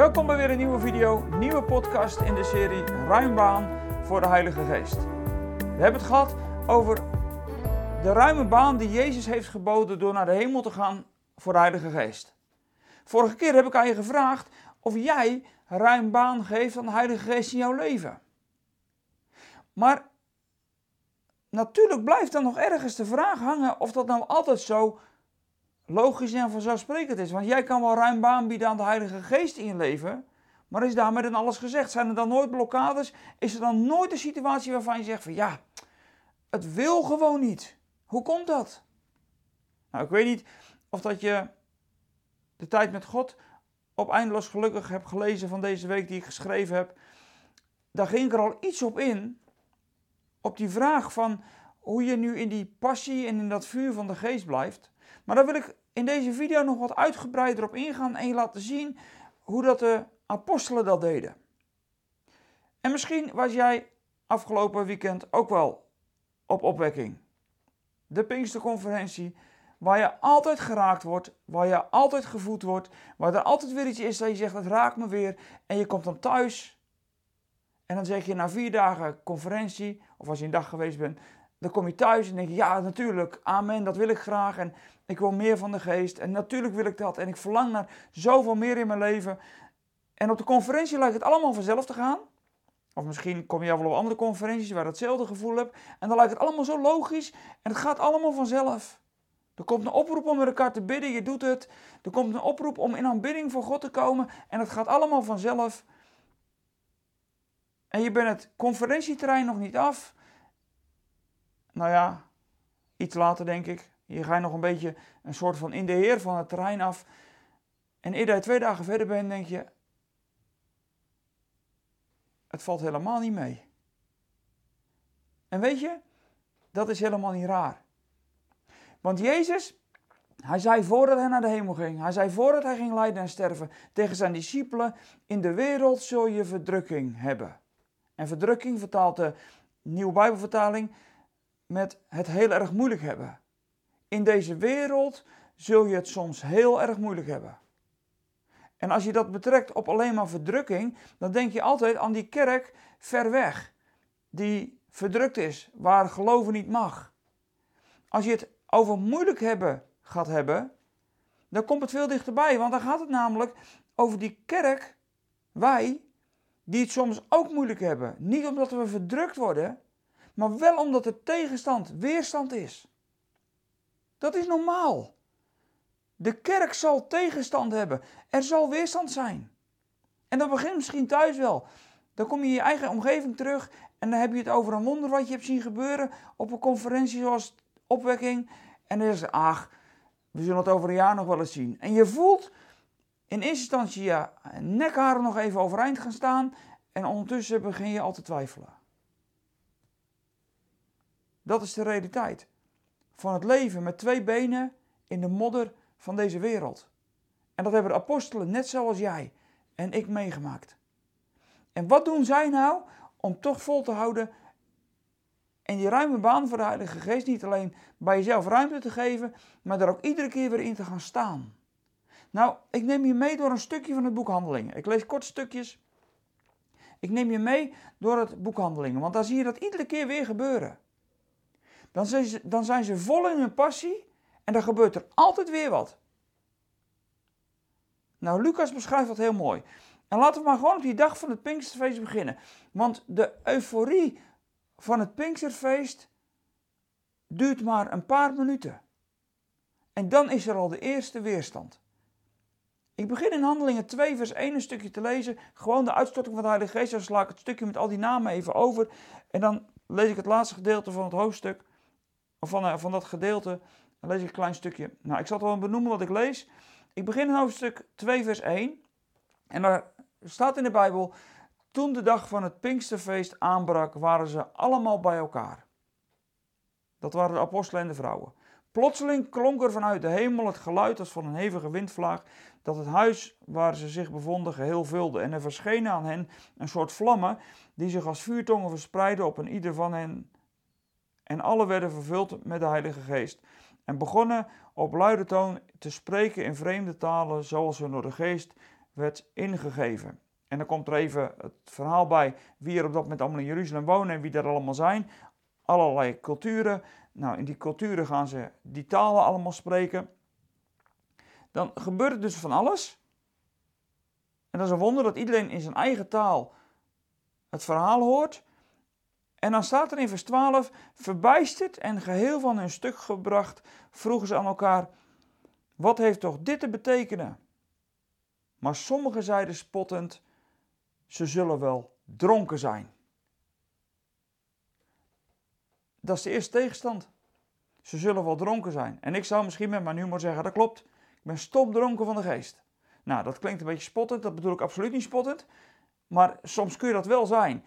Welkom bij weer een nieuwe video, nieuwe podcast in de serie Ruimbaan voor de Heilige Geest. We hebben het gehad over de ruime baan die Jezus heeft geboden door naar de hemel te gaan voor de Heilige Geest. Vorige keer heb ik aan je gevraagd of jij ruim baan geeft aan de Heilige Geest in jouw leven. Maar natuurlijk blijft dan nog ergens de vraag hangen of dat nou altijd zo logisch en vanzelfsprekend is. Want jij kan wel ruim baan bieden aan de Heilige Geest in je leven. Maar is daarmee dan alles gezegd? Zijn er dan nooit blokkades? Is er dan nooit een situatie waarvan je zegt van ja, het wil gewoon niet. Hoe komt dat? Nou, ik weet niet of dat je de tijd met God op eindeloos gelukkig hebt gelezen van deze week die ik geschreven heb. Daar ging ik er al iets op in. Op die vraag van hoe je nu in die passie en in dat vuur van de geest blijft. Maar daar wil ik in deze video nog wat uitgebreider op ingaan en je laten zien hoe dat de apostelen dat deden. En misschien was jij afgelopen weekend ook wel op opwekking. De Pinksterconferentie, waar je altijd geraakt wordt, waar je altijd gevoed wordt, waar er altijd weer iets is dat je zegt, het raakt me weer. En je komt dan thuis en dan zeg je na vier dagen conferentie, of als je een dag geweest bent, dan kom je thuis en denk je, ja natuurlijk, amen, dat wil ik graag. En ik wil meer van de geest. En natuurlijk wil ik dat. En ik verlang naar zoveel meer in mijn leven. En op de conferentie lijkt het allemaal vanzelf te gaan. Of misschien kom je wel op andere conferenties waar je hetzelfde gevoel hebt. En dan lijkt het allemaal zo logisch. En het gaat allemaal vanzelf. Er komt een oproep om met elkaar te bidden, je doet het. Er komt een oproep om in aanbidding voor God te komen. En het gaat allemaal vanzelf. En je bent het conferentieterrein nog niet af. Nou ja, iets later denk ik. Je gaat nog een beetje een soort van in de heer van het terrein af. En eer je twee dagen verder bent, denk je, het valt helemaal niet mee. En weet je, dat is helemaal niet raar. Want Jezus, hij zei voordat hij naar de hemel ging, hij zei voordat hij ging lijden en sterven tegen zijn discipelen, in de wereld zul je verdrukking hebben. En verdrukking vertaalt de Nieuwe Bijbelvertaling met het heel erg moeilijk hebben. In deze wereld zul je het soms heel erg moeilijk hebben. En als je dat betrekt op alleen maar verdrukking, dan denk je altijd aan die kerk ver weg, die verdrukt is, waar geloven niet mag. Als je het over moeilijk hebben gaat hebben, dan komt het veel dichterbij, want dan gaat het namelijk over die kerk, wij, die het soms ook moeilijk hebben. Niet omdat we verdrukt worden, maar wel omdat er tegenstand, weerstand is. Dat is normaal. De kerk zal tegenstand hebben. Er zal weerstand zijn. En dat begint misschien thuis wel. Dan kom je in je eigen omgeving terug en dan heb je het over een wonder wat je hebt zien gebeuren op een conferentie zoals opwekking. En dan is het, ach, we zullen het over een jaar nog wel eens zien. En je voelt in eerste instantie je nekharen nog even overeind gaan staan en ondertussen begin je al te twijfelen. Dat is de realiteit van het leven met twee benen in de modder van deze wereld. En dat hebben de apostelen net zoals jij en ik meegemaakt. En wat doen zij nou om toch vol te houden en die ruime baan voor de Heilige Geest niet alleen bij jezelf ruimte te geven, maar er ook iedere keer weer in te gaan staan? Nou, ik neem je mee door een stukje van het boek Handelingen. Ik lees kort stukjes. Ik neem je mee door het boek Handelingen, want daar zie je dat iedere keer weer gebeuren dan zijn, ze, dan zijn ze vol in hun passie en dan gebeurt er altijd weer wat. Nou, Lucas beschrijft dat heel mooi. En laten we maar gewoon op die dag van het Pinksterfeest beginnen. Want de euforie van het Pinksterfeest duurt maar een paar minuten. En dan is er al de eerste weerstand. Ik begin in Handelingen 2, vers 1 een stukje te lezen. Gewoon de uitstorting van de Heilige Geest. Dan sla ik het stukje met al die namen even over. En dan lees ik het laatste gedeelte van het hoofdstuk van, uh, van dat gedeelte, lees ik een klein stukje. Nou, ik zal het wel benoemen wat ik lees. Ik begin in hoofdstuk 2, vers 1. En daar staat in de Bijbel: Toen de dag van het Pinksterfeest aanbrak, waren ze allemaal bij elkaar. Dat waren de apostelen en de vrouwen. Plotseling klonk er vanuit de hemel het geluid als van een hevige windvlaag, dat het huis waar ze zich bevonden geheel vulde. En er verschenen aan hen een soort vlammen, die zich als vuurtongen verspreidden op een ieder van hen en alle werden vervuld met de Heilige Geest. En begonnen op luide toon te spreken in vreemde talen, zoals hun door de Geest werd ingegeven. En dan komt er even het verhaal bij wie er op dat moment allemaal in Jeruzalem wonen en wie er allemaal zijn. Allerlei culturen. Nou, in die culturen gaan ze die talen allemaal spreken. Dan gebeurt dus van alles. En dat is een wonder dat iedereen in zijn eigen taal het verhaal hoort. En dan staat er in vers 12: Verbijsterd en geheel van hun stuk gebracht, vroegen ze aan elkaar: Wat heeft toch dit te betekenen? Maar sommigen zeiden spottend: Ze zullen wel dronken zijn. Dat is de eerste tegenstand. Ze zullen wel dronken zijn. En ik zou misschien met mijn humor zeggen: Dat klopt, ik ben stopdronken van de geest. Nou, dat klinkt een beetje spottend, dat bedoel ik absoluut niet spottend. Maar soms kun je dat wel zijn.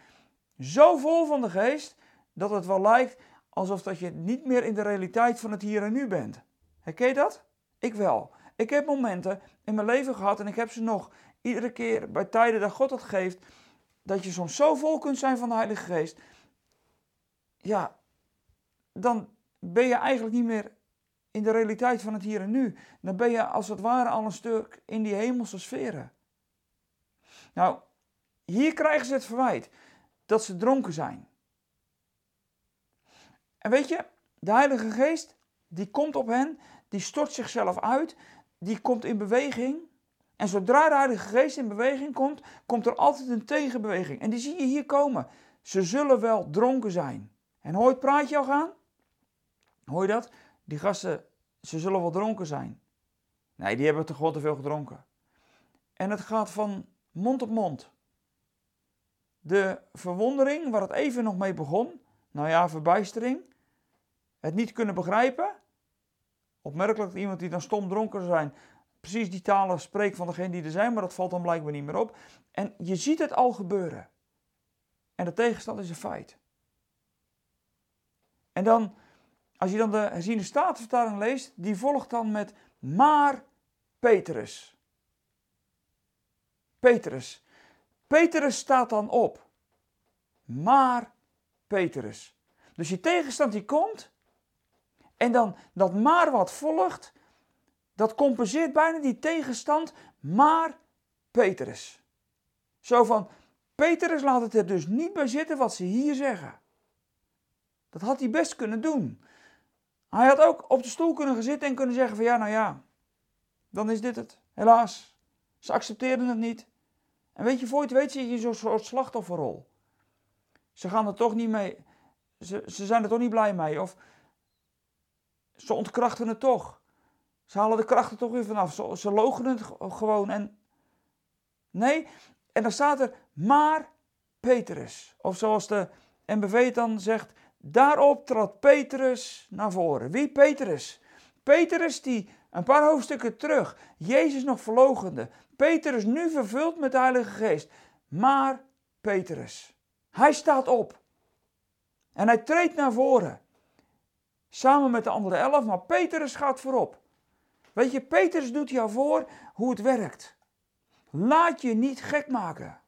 Zo vol van de geest dat het wel lijkt alsof dat je niet meer in de realiteit van het hier en nu bent. Herken je dat? Ik wel. Ik heb momenten in mijn leven gehad en ik heb ze nog iedere keer bij tijden dat God dat geeft, dat je soms zo vol kunt zijn van de Heilige Geest. Ja, dan ben je eigenlijk niet meer in de realiteit van het hier en nu. Dan ben je als het ware al een stuk in die hemelse sferen. Nou, hier krijgen ze het verwijt dat ze dronken zijn. En weet je, de Heilige Geest, die komt op hen, die stort zichzelf uit, die komt in beweging. En zodra de Heilige Geest in beweging komt, komt er altijd een tegenbeweging. En die zie je hier komen. Ze zullen wel dronken zijn. En hoor je het praatje al gaan? Hoor je dat? Die gasten, ze zullen wel dronken zijn. Nee, die hebben toch gewoon te veel gedronken. En het gaat van mond op mond. De verwondering, waar het even nog mee begon, nou ja, verbijstering, het niet kunnen begrijpen. Opmerkelijk dat iemand die dan stom dronken zou zijn, precies die talen spreekt van degene die er zijn, maar dat valt dan blijkbaar niet meer op. En je ziet het al gebeuren. En de tegenstand is een feit. En dan, als je dan de herziende statenvertaling leest, die volgt dan met maar Petrus. Petrus. Petrus staat dan op. Maar Petrus. Dus die tegenstand die komt. En dan dat maar wat volgt. Dat compenseert bijna die tegenstand. Maar Petrus. Zo van, Petrus laat het er dus niet bij zitten wat ze hier zeggen. Dat had hij best kunnen doen. Hij had ook op de stoel kunnen zitten en kunnen zeggen van ja, nou ja, dan is dit het. Helaas, ze accepteerden het niet. En weet je, voor je het weet zit je in zo'n soort slachtofferrol. Ze gaan er toch niet mee, ze, ze zijn er toch niet blij mee. Of ze ontkrachten het toch. Ze halen de krachten toch weer vanaf. Ze, ze logen het gewoon. En nee, en dan staat er maar Petrus. Of zoals de MBV dan zegt, daarop trad Petrus naar voren. Wie Petrus? Petrus die een paar hoofdstukken terug Jezus nog verlogende. Petrus nu vervuld met de Heilige Geest. Maar Petrus, hij staat op. En hij treedt naar voren. Samen met de andere elf, maar Petrus gaat voorop. Weet je, Petrus doet jou voor hoe het werkt. Laat je niet gek maken.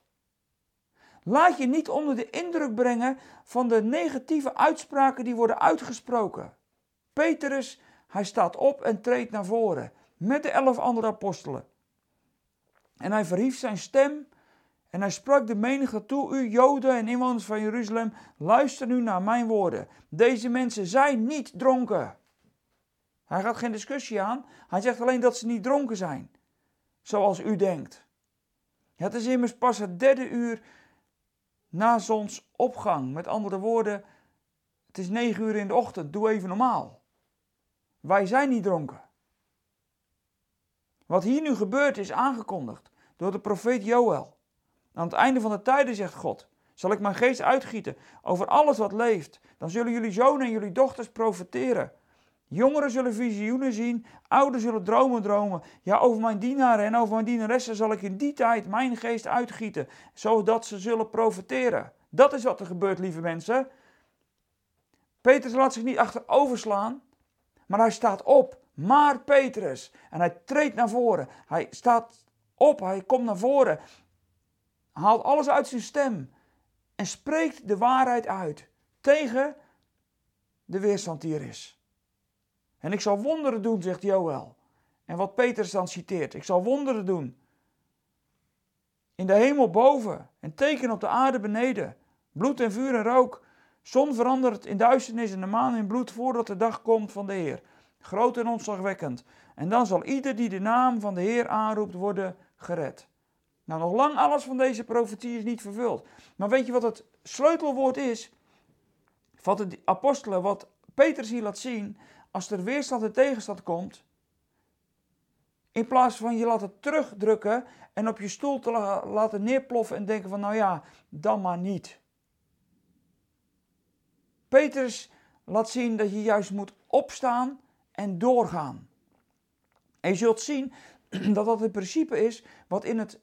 Laat je niet onder de indruk brengen van de negatieve uitspraken die worden uitgesproken. Petrus, hij staat op en treedt naar voren met de elf andere apostelen. En hij verhief zijn stem en hij sprak de menigte toe, u Joden en inwoners van Jeruzalem, luister nu naar mijn woorden. Deze mensen zijn niet dronken. Hij gaat geen discussie aan, hij zegt alleen dat ze niet dronken zijn, zoals u denkt. Het is immers pas het derde uur na zonsopgang. Met andere woorden, het is negen uur in de ochtend, doe even normaal. Wij zijn niet dronken. Wat hier nu gebeurt is aangekondigd door de profeet Joël. Aan het einde van de tijden zegt God, zal ik mijn geest uitgieten over alles wat leeft. Dan zullen jullie zonen en jullie dochters profeteren. Jongeren zullen visioenen zien, ouderen zullen dromen dromen. Ja, over mijn dienaren en over mijn dienaressen zal ik in die tijd mijn geest uitgieten, zodat ze zullen profeteren. Dat is wat er gebeurt, lieve mensen. Petrus laat zich niet achterover slaan, maar hij staat op maar Petrus. En hij treedt naar voren. Hij staat op, hij komt naar voren. Haalt alles uit zijn stem. En spreekt de waarheid uit. Tegen de weerstand die er is. En ik zal wonderen doen, zegt Joël. En wat Petrus dan citeert. Ik zal wonderen doen. in de hemel boven en teken op de aarde beneden. Bloed en vuur en rook. Zon verandert in duisternis en de maan in bloed voordat de dag komt van de Heer. Groot en ontzagwekkend. En dan zal ieder die de naam van de Heer aanroept worden gered. Nou, nog lang alles van deze profetie is niet vervuld. Maar weet je wat het sleutelwoord is? Van de apostelen, wat Petrus hier laat zien, als er weerstand en tegenstand komt, in plaats van je laten terugdrukken en op je stoel te laten neerploffen en denken van nou ja, dan maar niet. Petrus laat zien dat je juist moet opstaan en doorgaan. En je zult zien dat dat het principe is wat in het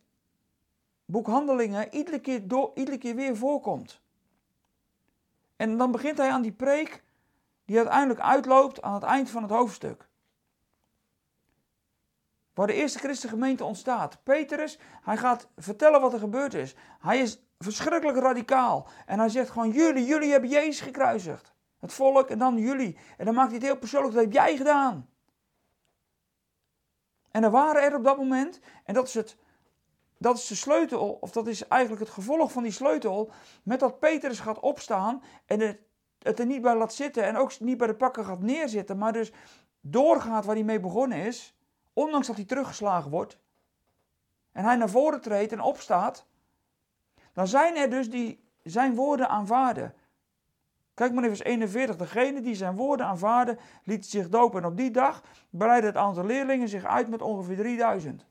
boek Handelingen iedere keer, door, weer voorkomt. En dan begint hij aan die preek die uiteindelijk uitloopt aan het eind van het hoofdstuk. Waar de eerste christengemeente ontstaat. Petrus, hij gaat vertellen wat er gebeurd is. Hij is verschrikkelijk radicaal. En hij zegt gewoon, jullie, jullie hebben Jezus gekruisigd. Het volk en dan jullie. En dan maakt hij het heel persoonlijk, dat heb jij gedaan. En er waren er op dat moment, en dat is, het, dat is de sleutel, of dat is eigenlijk het gevolg van die sleutel, met dat Petrus gaat opstaan en het, het er niet bij laat zitten en ook niet bij de pakken gaat neerzitten, maar dus doorgaat waar hij mee begonnen is, ondanks dat hij teruggeslagen wordt, en hij naar voren treedt en opstaat, dan zijn er dus die zijn woorden aanvaarden. Kijk maar even vers 41. Degene die zijn woorden aanvaarden, liet zich dopen. En op die dag breidde het aantal leerlingen zich uit met ongeveer 3000.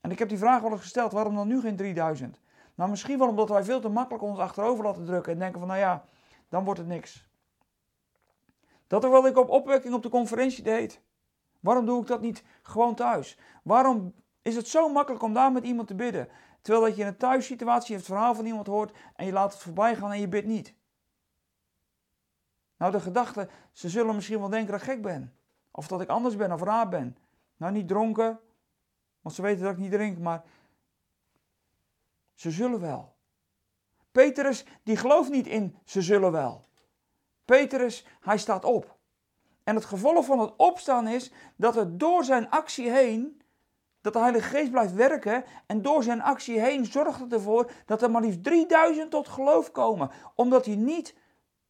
En ik heb die vraag wel eens gesteld, waarom dan nu geen 3000? Nou, misschien wel omdat wij veel te makkelijk ons achterover laten drukken en denken van, nou ja, dan wordt het niks. Dat is wat ik op opwekking op de conferentie deed. Waarom doe ik dat niet gewoon thuis? Waarom is het zo makkelijk om daar met iemand te bidden? Terwijl dat je in een thuissituatie het verhaal van iemand hoort en je laat het voorbij gaan en je bidt niet. Nou, de gedachte, ze zullen misschien wel denken dat ik gek ben. Of dat ik anders ben of raar ben. Nou, niet dronken, want ze weten dat ik niet drink, maar ze zullen wel. Petrus, die gelooft niet in ze zullen wel. Petrus, hij staat op. En het gevolg van het opstaan is dat het door zijn actie heen dat de Heilige Geest blijft werken en door zijn actie heen zorgt het ervoor dat er maar liefst 3000 tot geloof komen, omdat hij niet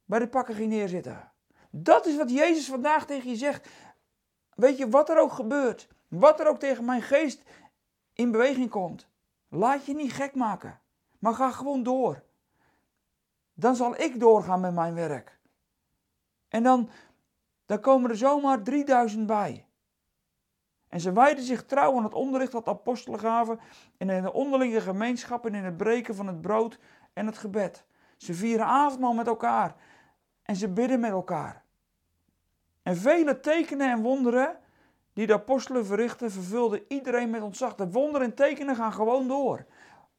bij de pakken ging neerzitten. Dat is wat Jezus vandaag tegen je zegt. Weet je, wat er ook gebeurt, wat er ook tegen mijn geest in beweging komt, laat je niet gek maken, maar ga gewoon door. Dan zal ik doorgaan met mijn werk. En dan, dan komen er zomaar 3000 bij. En ze wijden zich trouw aan het onderricht dat apostelen gaven en in de onderlinge gemeenschappen in het breken van het brood en het gebed. Ze vieren avondmaal met elkaar en ze bidden met elkaar. En vele tekenen en wonderen die de apostelen verrichten, vervulden iedereen met ontzag. De wonderen en tekenen gaan gewoon door,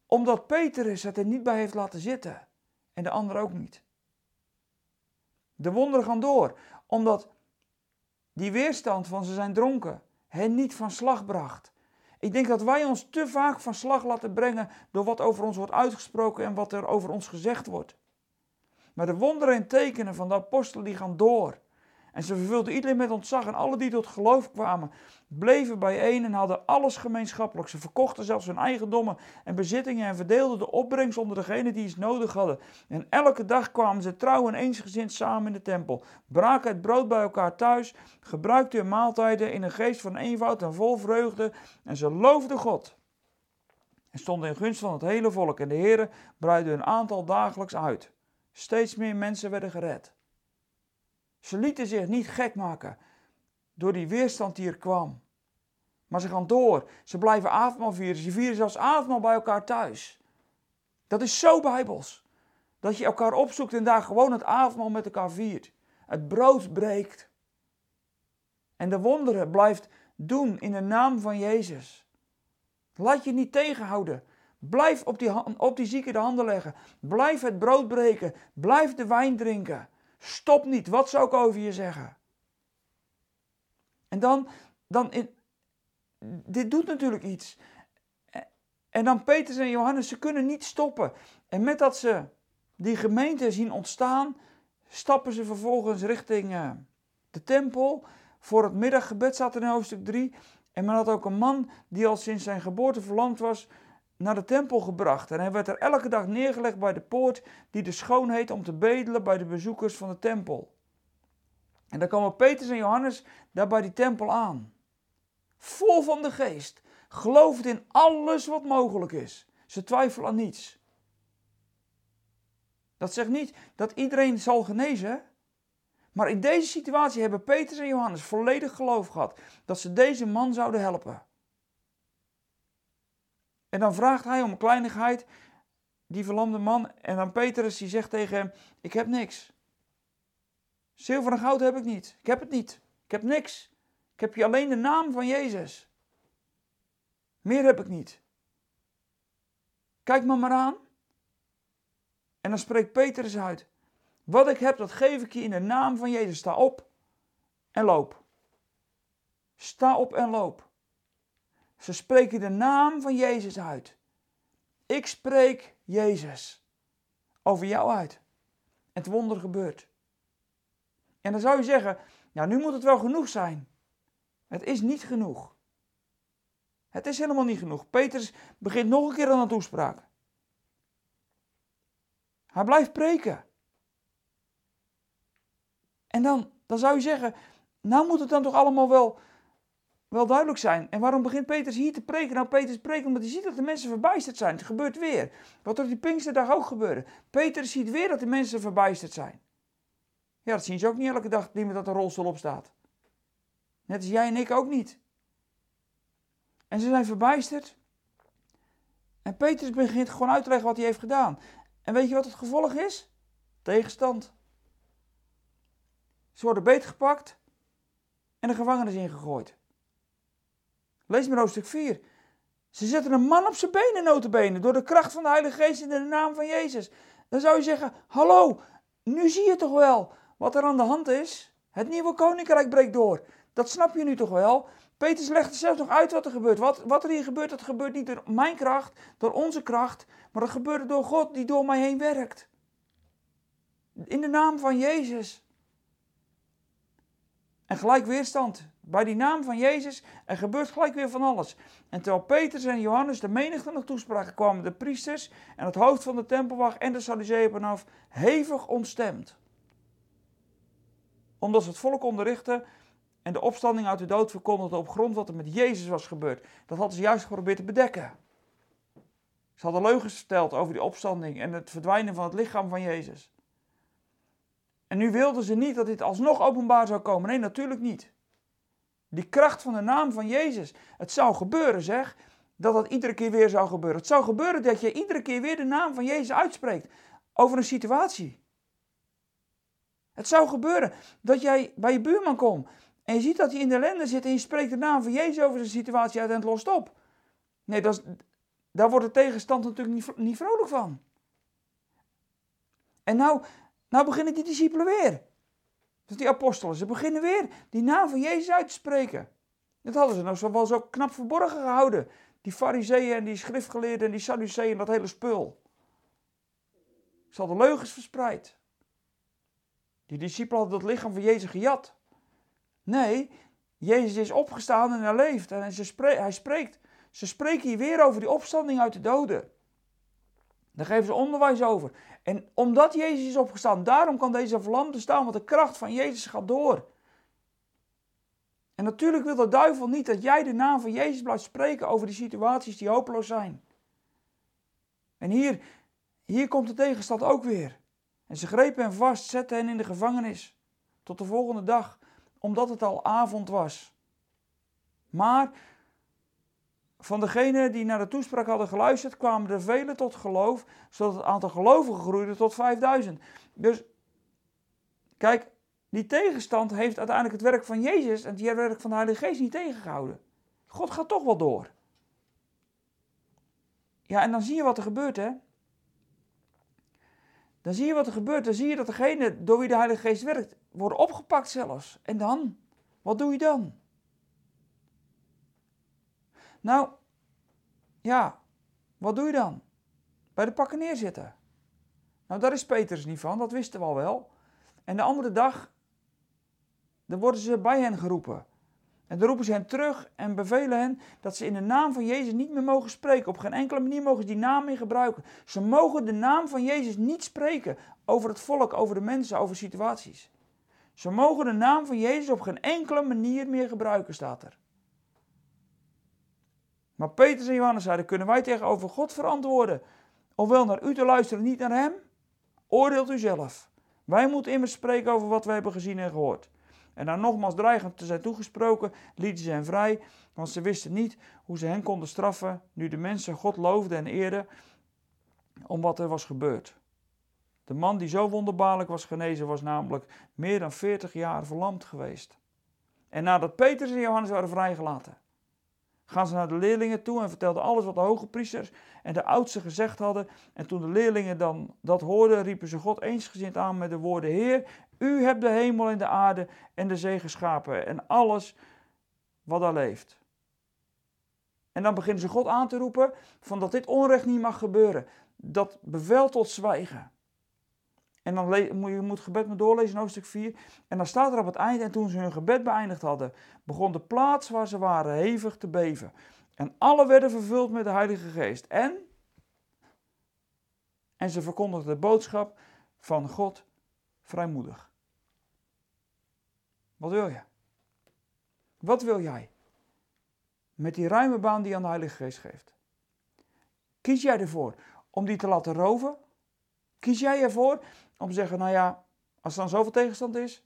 omdat Petrus het er niet bij heeft laten zitten en de anderen ook niet. De wonderen gaan door, omdat die weerstand van ze zijn dronken hen niet van slag bracht. Ik denk dat wij ons te vaak van slag laten brengen door wat over ons wordt uitgesproken en wat er over ons gezegd wordt. Maar de wonderen en tekenen van de apostelen die gaan door. En ze vervulden iedereen met ontzag en alle die tot geloof kwamen, bleven bijeen en hadden alles gemeenschappelijk. Ze verkochten zelfs hun eigendommen en bezittingen en verdeelden de opbrengst onder degenen die iets nodig hadden. En elke dag kwamen ze trouw en eensgezind samen in de tempel, braken het brood bij elkaar thuis, gebruikten hun maaltijden in een geest van eenvoud en vol vreugde en ze loofden God. En stonden in gunst van het hele volk en de Heere breidde hun aantal dagelijks uit. Steeds meer mensen werden gered. Ze lieten zich niet gek maken door die weerstand die er kwam. Maar ze gaan door. Ze blijven avondmaal vieren. Ze vieren zelfs avondmaal bij elkaar thuis. Dat is zo bijbels. Dat je elkaar opzoekt en daar gewoon het avondmaal met elkaar viert. Het brood breekt. En de wonderen blijft doen in de naam van Jezus. Laat je niet tegenhouden. Blijf op die, op die zieke de handen leggen. Blijf het brood breken. Blijf de wijn drinken. Stop niet, wat zou ik over je zeggen? En dan, dan in, dit doet natuurlijk iets. En dan Petrus en Johannes, ze kunnen niet stoppen. En met dat ze die gemeente zien ontstaan, stappen ze vervolgens richting uh, de tempel. Voor het middaggebed er in hoofdstuk 3. En men had ook een man die al sinds zijn geboorte verlamd was, naar de tempel gebracht. En hij werd er elke dag neergelegd bij de poort die de schoon heet om te bedelen bij de bezoekers van de tempel. En dan komen Petrus en Johannes daar bij die tempel aan. Vol van de geest. Gelovend in alles wat mogelijk is. Ze twijfelen aan niets. Dat zegt niet dat iedereen zal genezen. Maar in deze situatie hebben Petrus en Johannes volledig geloof gehad dat ze deze man zouden helpen. En dan vraagt hij om een kleinigheid, die verlamde man. En dan Petrus die zegt tegen hem, ik heb niks. Zilver en goud heb ik niet. Ik heb het niet. Ik heb niks. Ik heb je alleen de naam van Jezus. Meer heb ik niet. Kijk me maar aan. En dan spreekt Petrus uit. Wat ik heb, dat geef ik je in de naam van Jezus. Sta op en loop. Sta op en loop. Ze spreken de naam van Jezus uit. Ik spreek Jezus over jou uit. Het wonder gebeurt. En dan zou je zeggen, ja, nu moet het wel genoeg zijn. Het is niet genoeg. Het is helemaal niet genoeg. Petrus begint nog een keer aan een toespraak. Hij blijft preken. En dan, dan zou je zeggen, nou moet het dan toch allemaal wel, wel duidelijk zijn. En waarom begint Petrus hier te preken? Nou, Petrus spreekt omdat hij ziet dat de mensen verbijsterd zijn. Het gebeurt weer. Wat er op die Pinksterdag ook gebeurde. Petrus ziet weer dat de mensen verbijsterd zijn. Ja, dat zien ze ook niet elke dag, niemand dat een rolstoel op staat. Net als jij en ik ook niet. En ze zijn verbijsterd. En Petrus begint gewoon uit te leggen wat hij heeft gedaan. En weet je wat het gevolg is? Tegenstand. Ze worden beetgepakt en de gevangenis ingegooid. Lees maar hoofdstuk 4. Ze zetten een man op zijn benen, notenbenen, door de kracht van de Heilige Geest in de naam van Jezus. Dan zou je zeggen, hallo, nu zie je toch wel wat er aan de hand is? Het nieuwe koninkrijk breekt door. Dat snap je nu toch wel? Petrus legt er zelfs nog uit wat er gebeurt. Wat, wat er hier gebeurt, dat gebeurt niet door mijn kracht, door onze kracht, maar dat gebeurt door God die door mij heen werkt. In de naam van Jezus. En gelijk weerstand. Bij die naam van Jezus, er gebeurt gelijk weer van alles. En terwijl Petrus en Johannes de menigte nog toespraken, kwamen de priesters en het hoofd van de tempelwacht en de Sadduceeën af hevig ontstemd. Omdat ze het volk onderrichten en de opstanding uit de dood verkondigden op grond wat er met Jezus was gebeurd. Dat hadden ze juist geprobeerd te bedekken. Ze hadden leugens verteld over die opstanding en het verdwijnen van het lichaam van Jezus. En nu wilden ze niet dat dit alsnog openbaar zou komen. Nee, natuurlijk niet. Die kracht van de naam van Jezus. Het zou gebeuren, zeg. Dat dat iedere keer weer zou gebeuren. Het zou gebeuren dat je iedere keer weer de naam van Jezus uitspreekt. Over een situatie. Het zou gebeuren dat jij bij je buurman komt. En je ziet dat hij in de ellende zit en je spreekt de naam van Jezus over zijn situatie uit en het lost op. Nee, dat is, daar wordt de tegenstand natuurlijk niet, niet vrolijk van. En nou, nou beginnen die discipelen weer. Dus die apostelen, ze beginnen weer die naam van Jezus uit te spreken. Dat hadden ze nog zo wel zo knap verborgen gehouden. Die fariseeën en die schriftgeleerden en die sadduceeën, dat hele spul. Ze hadden leugens verspreid. Die discipelen hadden het lichaam van Jezus gejat. Nee, Jezus is opgestaan en hij leeft en hij spreekt. Ze spreken hier weer over die opstanding uit de doden. Daar geven ze onderwijs over. En omdat Jezus is opgestaan, daarom kan deze verlamde staan, want de kracht van Jezus gaat door. En natuurlijk wil de duivel niet dat jij de naam van Jezus blijft spreken over die situaties die hopeloos zijn. En hier, hier komt de tegenstand ook weer. En ze grepen hem vast, zetten hen in de gevangenis. Tot de volgende dag, omdat het al avond was. Maar van degenen die naar de toespraak hadden geluisterd, kwamen er velen tot geloof, zodat het aantal gelovigen groeide tot 5000. Dus kijk, die tegenstand heeft uiteindelijk het werk van Jezus en het werk van de Heilige Geest niet tegengehouden. God gaat toch wel door. Ja, en dan zie je wat er gebeurt, hè? Dan zie je wat er gebeurt. Dan zie je dat degene door wie de Heilige Geest werkt, worden opgepakt zelfs. En dan? Wat doe je dan? Nou, ja, wat doe je dan? Bij de pakken neerzitten. Nou, daar is Peters niet van, dat wisten we al wel. En de andere dag, dan worden ze bij hen geroepen. En dan roepen ze hen terug en bevelen hen dat ze in de naam van Jezus niet meer mogen spreken. Op geen enkele manier mogen ze die naam meer gebruiken. Ze mogen de naam van Jezus niet spreken over het volk, over de mensen, over situaties. Ze mogen de naam van Jezus op geen enkele manier meer gebruiken, staat er. Maar Petrus en Johannes zeiden, kunnen wij tegenover God verantwoorden? Ofwel naar u te luisteren, niet naar hem? Oordeelt u zelf. Wij moeten immers spreken over wat wij hebben gezien en gehoord. En dan nogmaals dreigend te zijn toegesproken, lieten ze hen vrij, want ze wisten niet hoe ze hen konden straffen, nu de mensen God loofden en eerden om wat er was gebeurd. De man die zo wonderbaarlijk was genezen, was namelijk meer dan 40 jaar verlamd geweest. En nadat Petrus en Johannes waren vrijgelaten, gaan ze naar de leerlingen toe en vertelden alles wat de hoge priesters en de oudsten gezegd hadden. En toen de leerlingen dan dat hoorden, riepen ze God eensgezind aan met de woorden: Heer, u hebt de hemel en de aarde en de zee geschapen en alles wat daar leeft. En dan beginnen ze God aan te roepen van dat dit onrecht niet mag gebeuren. Dat bevel tot zwijgen. En dan moet je moet gebed maar doorlezen hoofdstuk 4. En dan staat er op het eind, en toen ze hun gebed beëindigd hadden, begon de plaats waar ze waren hevig te beven. En alle werden vervuld met de Heilige Geest. En? En ze verkondigden de boodschap van God vrijmoedig. Wat wil je? Wat wil jij? Met die ruime baan die aan de Heilige Geest geeft. Kies jij ervoor om die te laten roven? Kies jij ervoor om te zeggen, nou ja, als er dan zoveel tegenstand is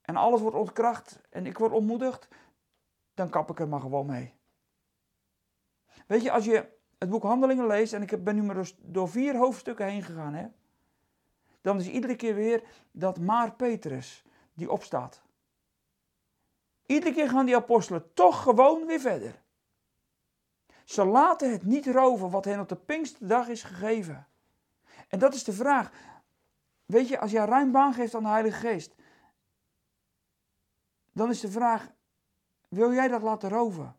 en alles wordt ontkracht en ik word ontmoedigd, dan kap ik er maar gewoon mee. Weet je, als je het boek Handelingen leest, en ik ben nu maar dus door vier hoofdstukken heen gegaan, hè, dan is iedere keer weer dat Maar Petrus die opstaat. Iedere keer gaan die apostelen toch gewoon weer verder. Ze laten het niet roven wat hen op de Pinksterdag is gegeven. En dat is de vraag. Weet je, als jij ruim baan geeft aan de Heilige Geest, dan is de vraag: wil jij dat laten roven?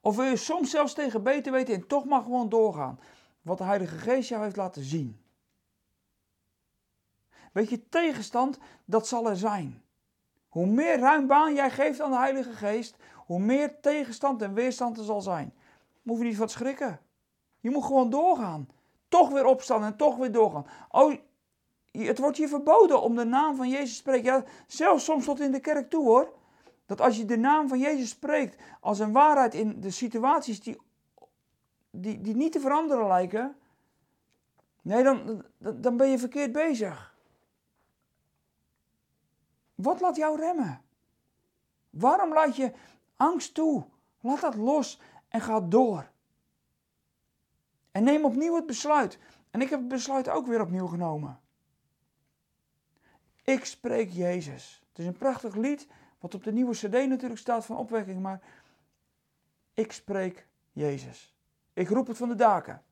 Of wil je soms zelfs tegen beter weten en toch maar gewoon doorgaan wat de Heilige Geest jou heeft laten zien? Weet je, tegenstand, dat zal er zijn. Hoe meer ruim baan jij geeft aan de Heilige Geest, hoe meer tegenstand en weerstand er zal zijn. Moet je niet van schrikken. Je moet gewoon doorgaan toch weer opstaan en toch weer doorgaan. Oh, het wordt je verboden om de naam van Jezus te spreken. Ja, zelfs soms tot in de kerk toe hoor. Dat als je de naam van Jezus spreekt als een waarheid in de situaties die, die, die niet te veranderen lijken. Nee, dan, dan ben je verkeerd bezig. Wat laat jou remmen? Waarom laat je angst toe? Laat dat los en ga door. En neem opnieuw het besluit. En ik heb het besluit ook weer opnieuw genomen. Ik spreek Jezus. Het is een prachtig lied, wat op de nieuwe CD natuurlijk staat van opwekking, maar ik spreek Jezus. Ik roep het van de daken.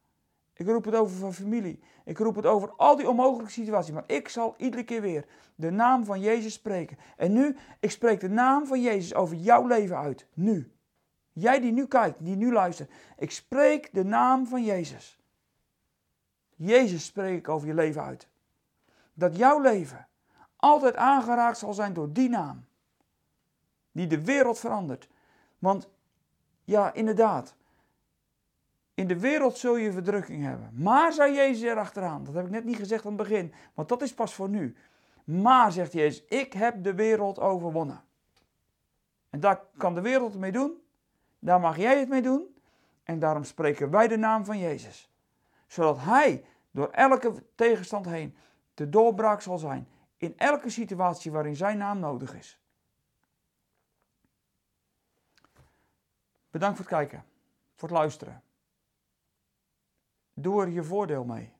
Ik roep het over van familie. Ik roep het over al die onmogelijke situaties. Maar ik zal iedere keer weer de naam van Jezus spreken. En nu, ik spreek de naam van Jezus over jouw leven uit. Nu. Jij die nu kijkt, die nu luistert. Ik spreek de naam van Jezus. Jezus spreek ik over je leven uit. Dat jouw leven altijd aangeraakt zal zijn door die naam. Die de wereld verandert. Want ja, inderdaad. In de wereld zul je verdrukking hebben. Maar, zei Jezus erachteraan. Dat heb ik net niet gezegd aan het begin. Want dat is pas voor nu. Maar, zegt Jezus, ik heb de wereld overwonnen. En daar kan de wereld mee doen. Daar mag jij het mee doen. En daarom spreken wij de naam van Jezus. Zodat Hij door elke tegenstand heen de doorbraak zal zijn. In elke situatie waarin Zijn naam nodig is. Bedankt voor het kijken. Voor het luisteren. Doe er je voordeel mee.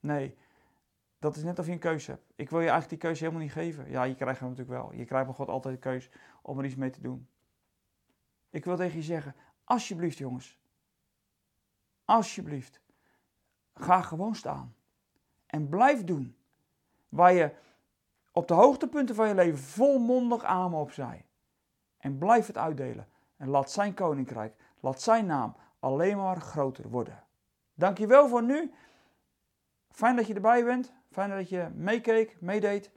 Nee, dat is net of je een keuze hebt. Ik wil je eigenlijk die keuze helemaal niet geven. Ja, je krijgt hem natuurlijk wel. Je krijgt van God altijd de keuze om er iets mee te doen. Ik wil tegen je zeggen, alsjeblieft jongens, alsjeblieft, ga gewoon staan. En blijf doen waar je op de hoogtepunten van je leven volmondig amen op. En blijf het uitdelen. En laat zijn koninkrijk, laat zijn naam alleen maar groter worden. Dankjewel voor nu. Fijn dat je erbij bent. Fijn dat je meekeek, meedeed.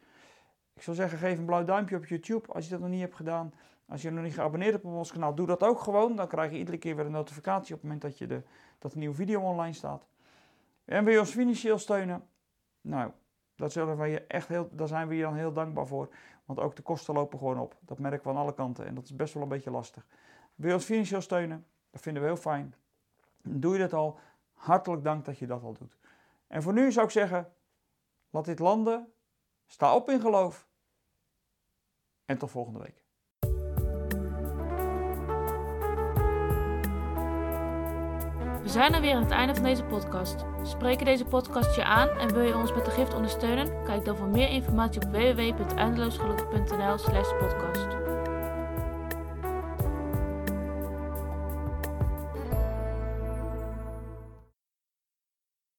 Ik zou zeggen, geef een blauw duimpje op YouTube als je dat nog niet hebt gedaan. Als je nog niet geabonneerd hebt op ons kanaal, doe dat ook gewoon. Dan krijg je iedere keer weer een notificatie op het moment dat, je de, dat een nieuwe video online staat. En wil je ons financieel steunen? Nou, dat zullen we je echt heel, daar zijn we je dan heel dankbaar voor. Want ook de kosten lopen gewoon op. Dat merken we aan alle kanten en dat is best wel een beetje lastig. Wil je ons financieel steunen? Dat vinden we heel fijn. Doe je dat al? Hartelijk dank dat je dat al doet. En voor nu zou ik zeggen, laat dit landen. Sta op in geloof. En tot volgende week. We zijn er weer aan het einde van deze podcast. Spreken deze podcast je aan en wil je ons met de gift ondersteunen? Kijk dan voor meer informatie op www.eindeloosgelukkig.nl slash podcast.